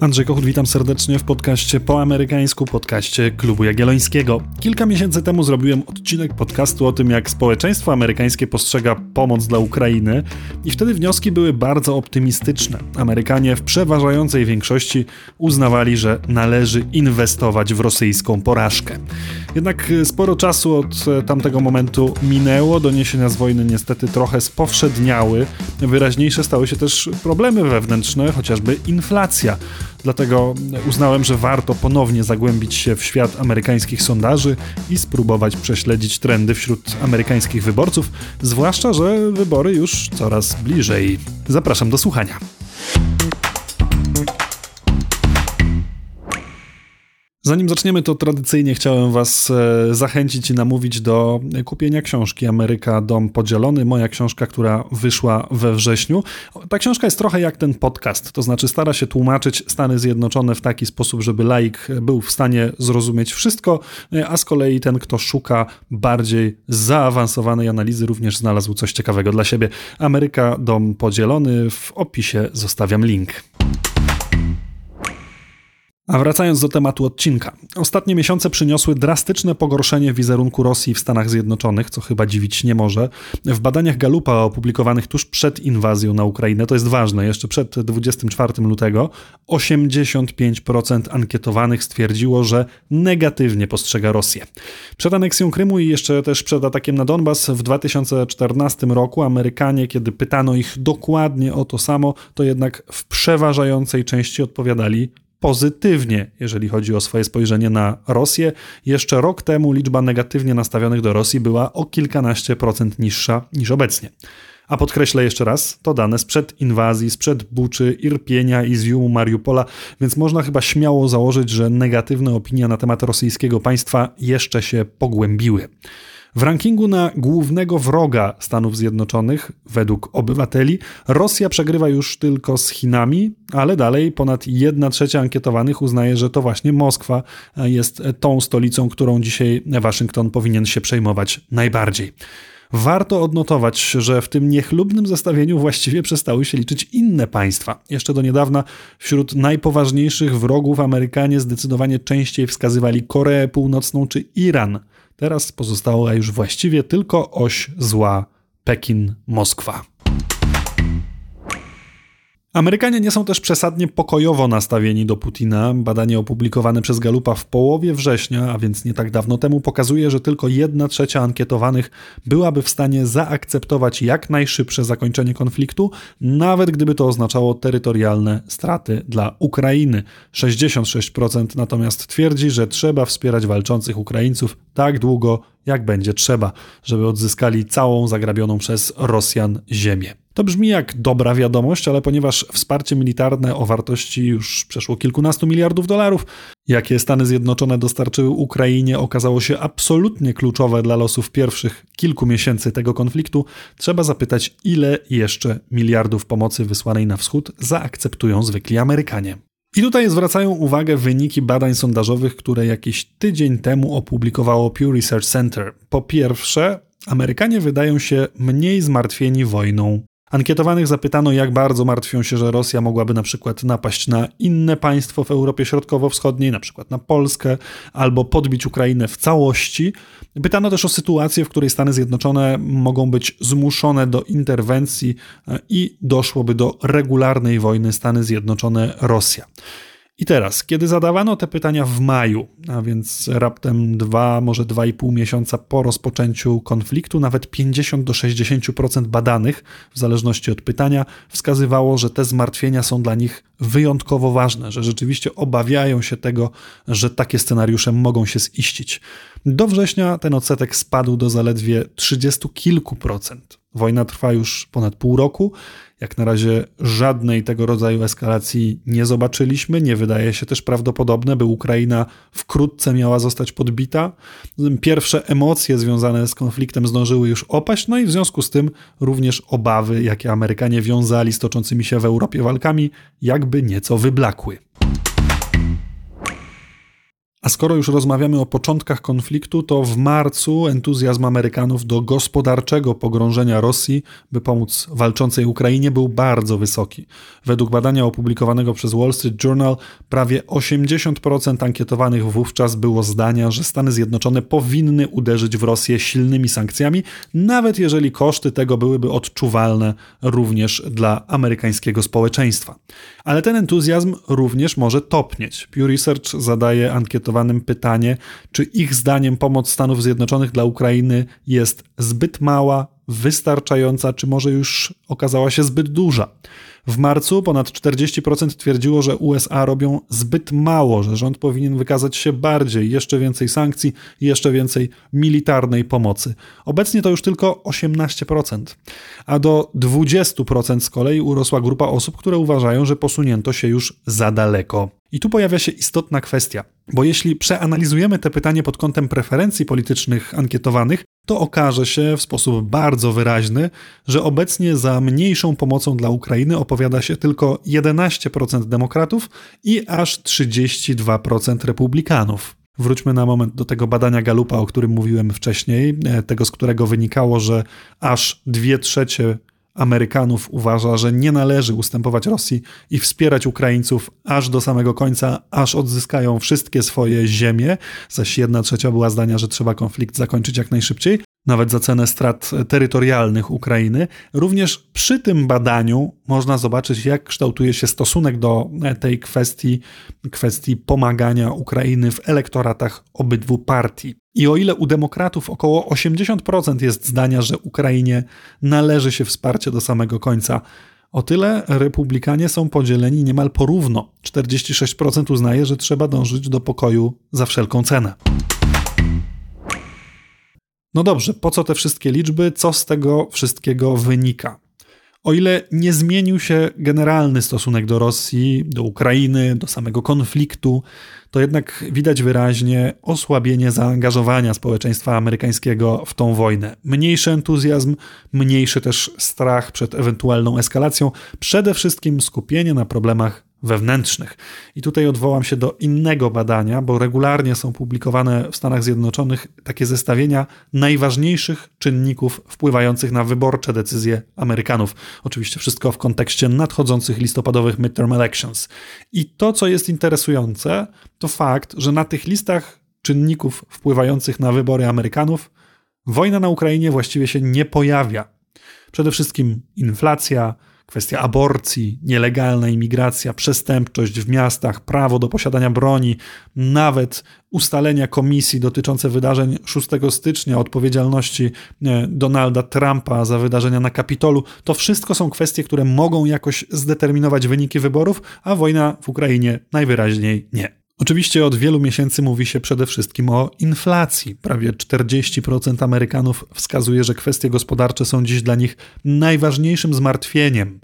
Andrzej Kochut, witam serdecznie w podcaście po amerykańsku, podcaście Klubu Jagiellońskiego. Kilka miesięcy temu zrobiłem odcinek podcastu o tym, jak społeczeństwo amerykańskie postrzega pomoc dla Ukrainy i wtedy wnioski były bardzo optymistyczne. Amerykanie w przeważającej większości uznawali, że należy inwestować w rosyjską porażkę. Jednak sporo czasu od tamtego momentu minęło, doniesienia z wojny niestety trochę spowszedniały, wyraźniejsze stały się też problemy wewnętrzne, chociażby inflacja. Dlatego uznałem, że warto ponownie zagłębić się w świat amerykańskich sondaży i spróbować prześledzić trendy wśród amerykańskich wyborców, zwłaszcza, że wybory już coraz bliżej. Zapraszam do słuchania. Zanim zaczniemy, to tradycyjnie chciałem Was e, zachęcić i namówić do kupienia książki Ameryka Dom Podzielony. Moja książka, która wyszła we wrześniu. Ta książka jest trochę jak ten podcast, to znaczy stara się tłumaczyć Stany Zjednoczone w taki sposób, żeby laik był w stanie zrozumieć wszystko, e, a z kolei ten, kto szuka bardziej zaawansowanej analizy, również znalazł coś ciekawego dla siebie. Ameryka Dom Podzielony. W opisie zostawiam link. A wracając do tematu odcinka. Ostatnie miesiące przyniosły drastyczne pogorszenie wizerunku Rosji w Stanach Zjednoczonych, co chyba dziwić nie może. W badaniach Galupa opublikowanych tuż przed inwazją na Ukrainę, to jest ważne, jeszcze przed 24 lutego, 85% ankietowanych stwierdziło, że negatywnie postrzega Rosję. Przed aneksją Krymu i jeszcze też przed atakiem na Donbas w 2014 roku Amerykanie, kiedy pytano ich dokładnie o to samo, to jednak w przeważającej części odpowiadali pozytywnie, jeżeli chodzi o swoje spojrzenie na Rosję. Jeszcze rok temu liczba negatywnie nastawionych do Rosji była o kilkanaście procent niższa niż obecnie. A podkreślę jeszcze raz, to dane sprzed inwazji, sprzed Buczy, Irpienia i Zjumu Mariupola, więc można chyba śmiało założyć, że negatywne opinie na temat rosyjskiego państwa jeszcze się pogłębiły. W rankingu na głównego wroga Stanów Zjednoczonych, według obywateli, Rosja przegrywa już tylko z Chinami, ale dalej ponad 1 trzecia ankietowanych uznaje, że to właśnie Moskwa jest tą stolicą, którą dzisiaj Waszyngton powinien się przejmować najbardziej. Warto odnotować, że w tym niechlubnym zestawieniu właściwie przestały się liczyć inne państwa. Jeszcze do niedawna wśród najpoważniejszych wrogów Amerykanie zdecydowanie częściej wskazywali Koreę Północną czy Iran. Teraz pozostała już właściwie tylko oś zła Pekin-Moskwa. Amerykanie nie są też przesadnie pokojowo nastawieni do Putina. Badanie opublikowane przez Galupa w połowie września, a więc nie tak dawno temu, pokazuje, że tylko jedna trzecia ankietowanych byłaby w stanie zaakceptować jak najszybsze zakończenie konfliktu, nawet gdyby to oznaczało terytorialne straty dla Ukrainy. 66% natomiast twierdzi, że trzeba wspierać walczących Ukraińców tak długo, jak będzie trzeba, żeby odzyskali całą zagrabioną przez Rosjan ziemię. To brzmi jak dobra wiadomość, ale ponieważ wsparcie militarne o wartości już przeszło kilkunastu miliardów dolarów, jakie Stany Zjednoczone dostarczyły Ukrainie, okazało się absolutnie kluczowe dla losów pierwszych kilku miesięcy tego konfliktu, trzeba zapytać, ile jeszcze miliardów pomocy wysłanej na wschód zaakceptują zwykli Amerykanie. I tutaj zwracają uwagę wyniki badań sondażowych, które jakiś tydzień temu opublikowało Pew Research Center. Po pierwsze, Amerykanie wydają się mniej zmartwieni wojną Ankietowanych zapytano, jak bardzo martwią się, że Rosja mogłaby na przykład napaść na inne państwo w Europie Środkowo-Wschodniej, na przykład na Polskę, albo podbić Ukrainę w całości. Pytano też o sytuację, w której Stany Zjednoczone mogą być zmuszone do interwencji e, i doszłoby do regularnej wojny Stany Zjednoczone-Rosja. I teraz, kiedy zadawano te pytania w maju, a więc raptem dwa, może dwa i pół miesiąca po rozpoczęciu konfliktu, nawet 50 do 60% badanych, w zależności od pytania, wskazywało, że te zmartwienia są dla nich wyjątkowo ważne, że rzeczywiście obawiają się tego, że takie scenariusze mogą się ziścić. Do września ten odsetek spadł do zaledwie 30 kilku procent. Wojna trwa już ponad pół roku. Jak na razie żadnej tego rodzaju eskalacji nie zobaczyliśmy. Nie wydaje się też prawdopodobne, by Ukraina wkrótce miała zostać podbita. Pierwsze emocje związane z konfliktem zdążyły już opaść, no i w związku z tym również obawy, jakie Amerykanie wiązali z toczącymi się w Europie walkami, jakby nieco wyblakły. A skoro już rozmawiamy o początkach konfliktu, to w marcu entuzjazm Amerykanów do gospodarczego pogrążenia Rosji, by pomóc walczącej Ukrainie, był bardzo wysoki. Według badania opublikowanego przez Wall Street Journal, prawie 80% ankietowanych wówczas było zdania, że Stany Zjednoczone powinny uderzyć w Rosję silnymi sankcjami, nawet jeżeli koszty tego byłyby odczuwalne również dla amerykańskiego społeczeństwa. Ale ten entuzjazm również może topnieć. Pew Research zadaje ankietowanym pytanie, czy ich zdaniem pomoc Stanów Zjednoczonych dla Ukrainy jest zbyt mała, wystarczająca, czy może już okazała się zbyt duża. W marcu ponad 40% twierdziło, że USA robią zbyt mało, że rząd powinien wykazać się bardziej, jeszcze więcej sankcji, jeszcze więcej militarnej pomocy. Obecnie to już tylko 18%, a do 20% z kolei urosła grupa osób, które uważają, że posunięto się już za daleko. I tu pojawia się istotna kwestia, bo jeśli przeanalizujemy te pytanie pod kątem preferencji politycznych ankietowanych, to okaże się w sposób bardzo wyraźny, że obecnie za mniejszą pomocą dla Ukrainy opowiada się tylko 11% demokratów i aż 32% republikanów. Wróćmy na moment do tego badania Galupa, o którym mówiłem wcześniej, e, tego z którego wynikało, że aż 2 trzecie Amerykanów uważa, że nie należy ustępować Rosji i wspierać Ukraińców aż do samego końca, aż odzyskają wszystkie swoje ziemie, zaś jedna trzecia była zdania, że trzeba konflikt zakończyć jak najszybciej, nawet za cenę strat terytorialnych Ukrainy. Również przy tym badaniu można zobaczyć, jak kształtuje się stosunek do tej kwestii, kwestii pomagania Ukrainy w elektoratach obydwu partii. I o ile u demokratów około 80% jest zdania, że Ukrainie należy się wsparcie do samego końca, o tyle republikanie są podzieleni niemal porówno. 46% uznaje, że trzeba dążyć do pokoju za wszelką cenę. No dobrze, po co te wszystkie liczby? Co z tego wszystkiego wynika? O ile nie zmienił się generalny stosunek do Rosji, do Ukrainy, do samego konfliktu, to jednak widać wyraźnie osłabienie zaangażowania społeczeństwa amerykańskiego w tą wojnę. Mniejszy entuzjazm, mniejszy też strach przed ewentualną eskalacją, przede wszystkim skupienie na problemach wewnętrznych. I tutaj odwołam się do innego badania, bo regularnie są publikowane w Stanach Zjednoczonych takie zestawienia najważniejszych czynników wpływających na wyborcze decyzje Amerykanów. Oczywiście wszystko w kontekście nadchodzących listopadowych midterm elections. I to, co jest interesujące, to fakt, że na tych listach czynników wpływających na wybory Amerykanów wojna na Ukrainie właściwie się nie pojawia. Przede wszystkim inflacja, kwestia aborcji, nielegalna imigracja, przestępczość w miastach, prawo do posiadania broni, nawet ustalenia komisji dotyczące wydarzeń 6 stycznia, odpowiedzialności Donalda Trumpa za wydarzenia na Kapitolu, to wszystko są kwestie, które mogą jakoś zdeterminować wyniki wyborów, a wojna w Ukrainie najwyraźniej nie. Oczywiście od wielu miesięcy mówi się przede wszystkim o inflacji. Prawie 40% Amerykanów wskazuje, że kwestie gospodarcze są dziś dla nich najważniejszym zmartwieniem.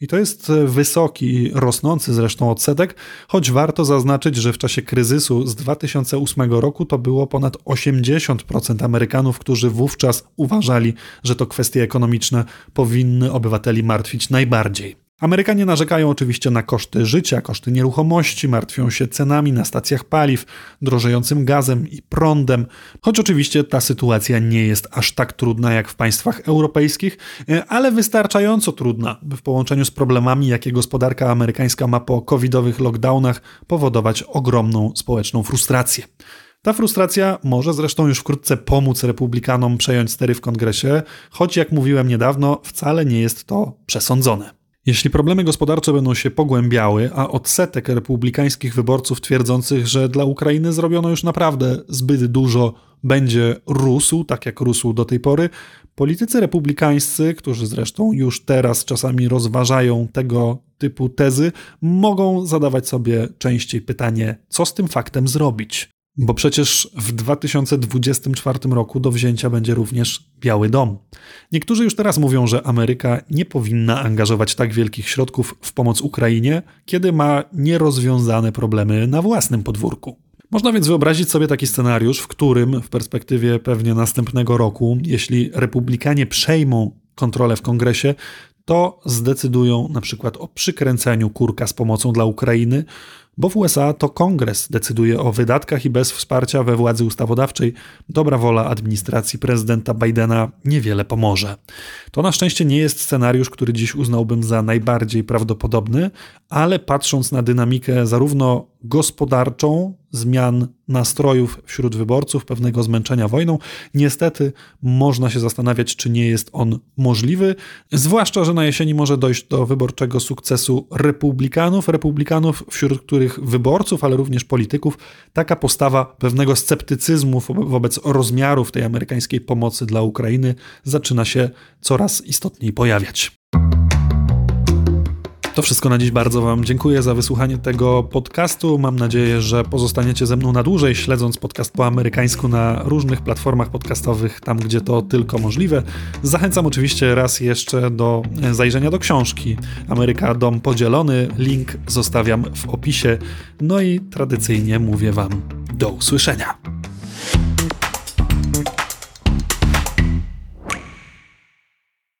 I to jest wysoki, rosnący zresztą odsetek, choć warto zaznaczyć, że w czasie kryzysu z 2008 roku to było ponad 80% Amerykanów, którzy wówczas uważali, że to kwestie ekonomiczne powinny obywateli martwić najbardziej. Amerykanie narzekają oczywiście na koszty życia, koszty nieruchomości, martwią się cenami na stacjach paliw, drożejącym gazem i prądem, choć oczywiście ta sytuacja nie jest aż tak trudna jak w państwach europejskich, e, ale wystarczająco trudna, by w połączeniu z problemami, jakie gospodarka amerykańska ma po covidowych lockdownach, powodować ogromną społeczną frustrację. Ta frustracja może zresztą już wkrótce pomóc republikanom przejąć stery w kongresie, choć jak mówiłem niedawno, wcale nie jest to przesądzone. Jeśli problemy gospodarcze będą się pogłębiały, a odsetek republikańskich wyborców twierdzących, że dla Ukrainy zrobiono już naprawdę zbyt dużo, będzie rósł, tak jak rósł do tej pory, politycy republikańscy, którzy zresztą już teraz czasami rozważają tego typu tezy, mogą zadawać sobie częściej pytanie, co z tym faktem zrobić. Bo przecież w 2024 roku do wzięcia będzie również Biały Dom. Niektórzy już teraz mówią, że Ameryka nie powinna angażować tak wielkich środków w pomoc Ukrainie, kiedy ma nierozwiązane problemy na własnym podwórku. Można więc wyobrazić sobie taki scenariusz, w którym w perspektywie pewnie następnego roku, jeśli republikanie przejmą kontrolę w kongresie, to zdecydują na przykład o przykręceniu kurka z pomocą dla Ukrainy, bo w USA to kongres decyduje o wydatkach i bez wsparcia we władzy ustawodawczej dobra wola administracji prezydenta Bidena niewiele pomoże. To na szczęście nie jest scenariusz, który dziś uznałbym za najbardziej prawdopodobny, ale patrząc na dynamikę zarówno gospodarczą, zmian nastrojów wśród wyborców, pewnego zmęczenia wojną, niestety można się zastanawiać, czy nie jest on możliwy, zwłaszcza, że na jesieni może dojść do wyborczego sukcesu republikanów, republikanów, wśród których wyborców, ale również polityków, taka postawa pewnego sceptycyzmu wobec rozmiarów tej amerykańskiej pomocy dla Ukrainy zaczyna się coraz istotniej pojawiać. To wszystko na dziś. Bardzo Wam dziękuję za wysłuchanie tego podcastu. Mam nadzieję, że pozostaniecie ze mną na dłużej, śledząc podcast po amerykańsku na różnych platformach podcastowych, tam gdzie to tylko możliwe. Zachęcam oczywiście raz jeszcze do zajrzenia do książki Ameryka Dom Podzielony. Link zostawiam w opisie. No i tradycyjnie mówię Wam do usłyszenia.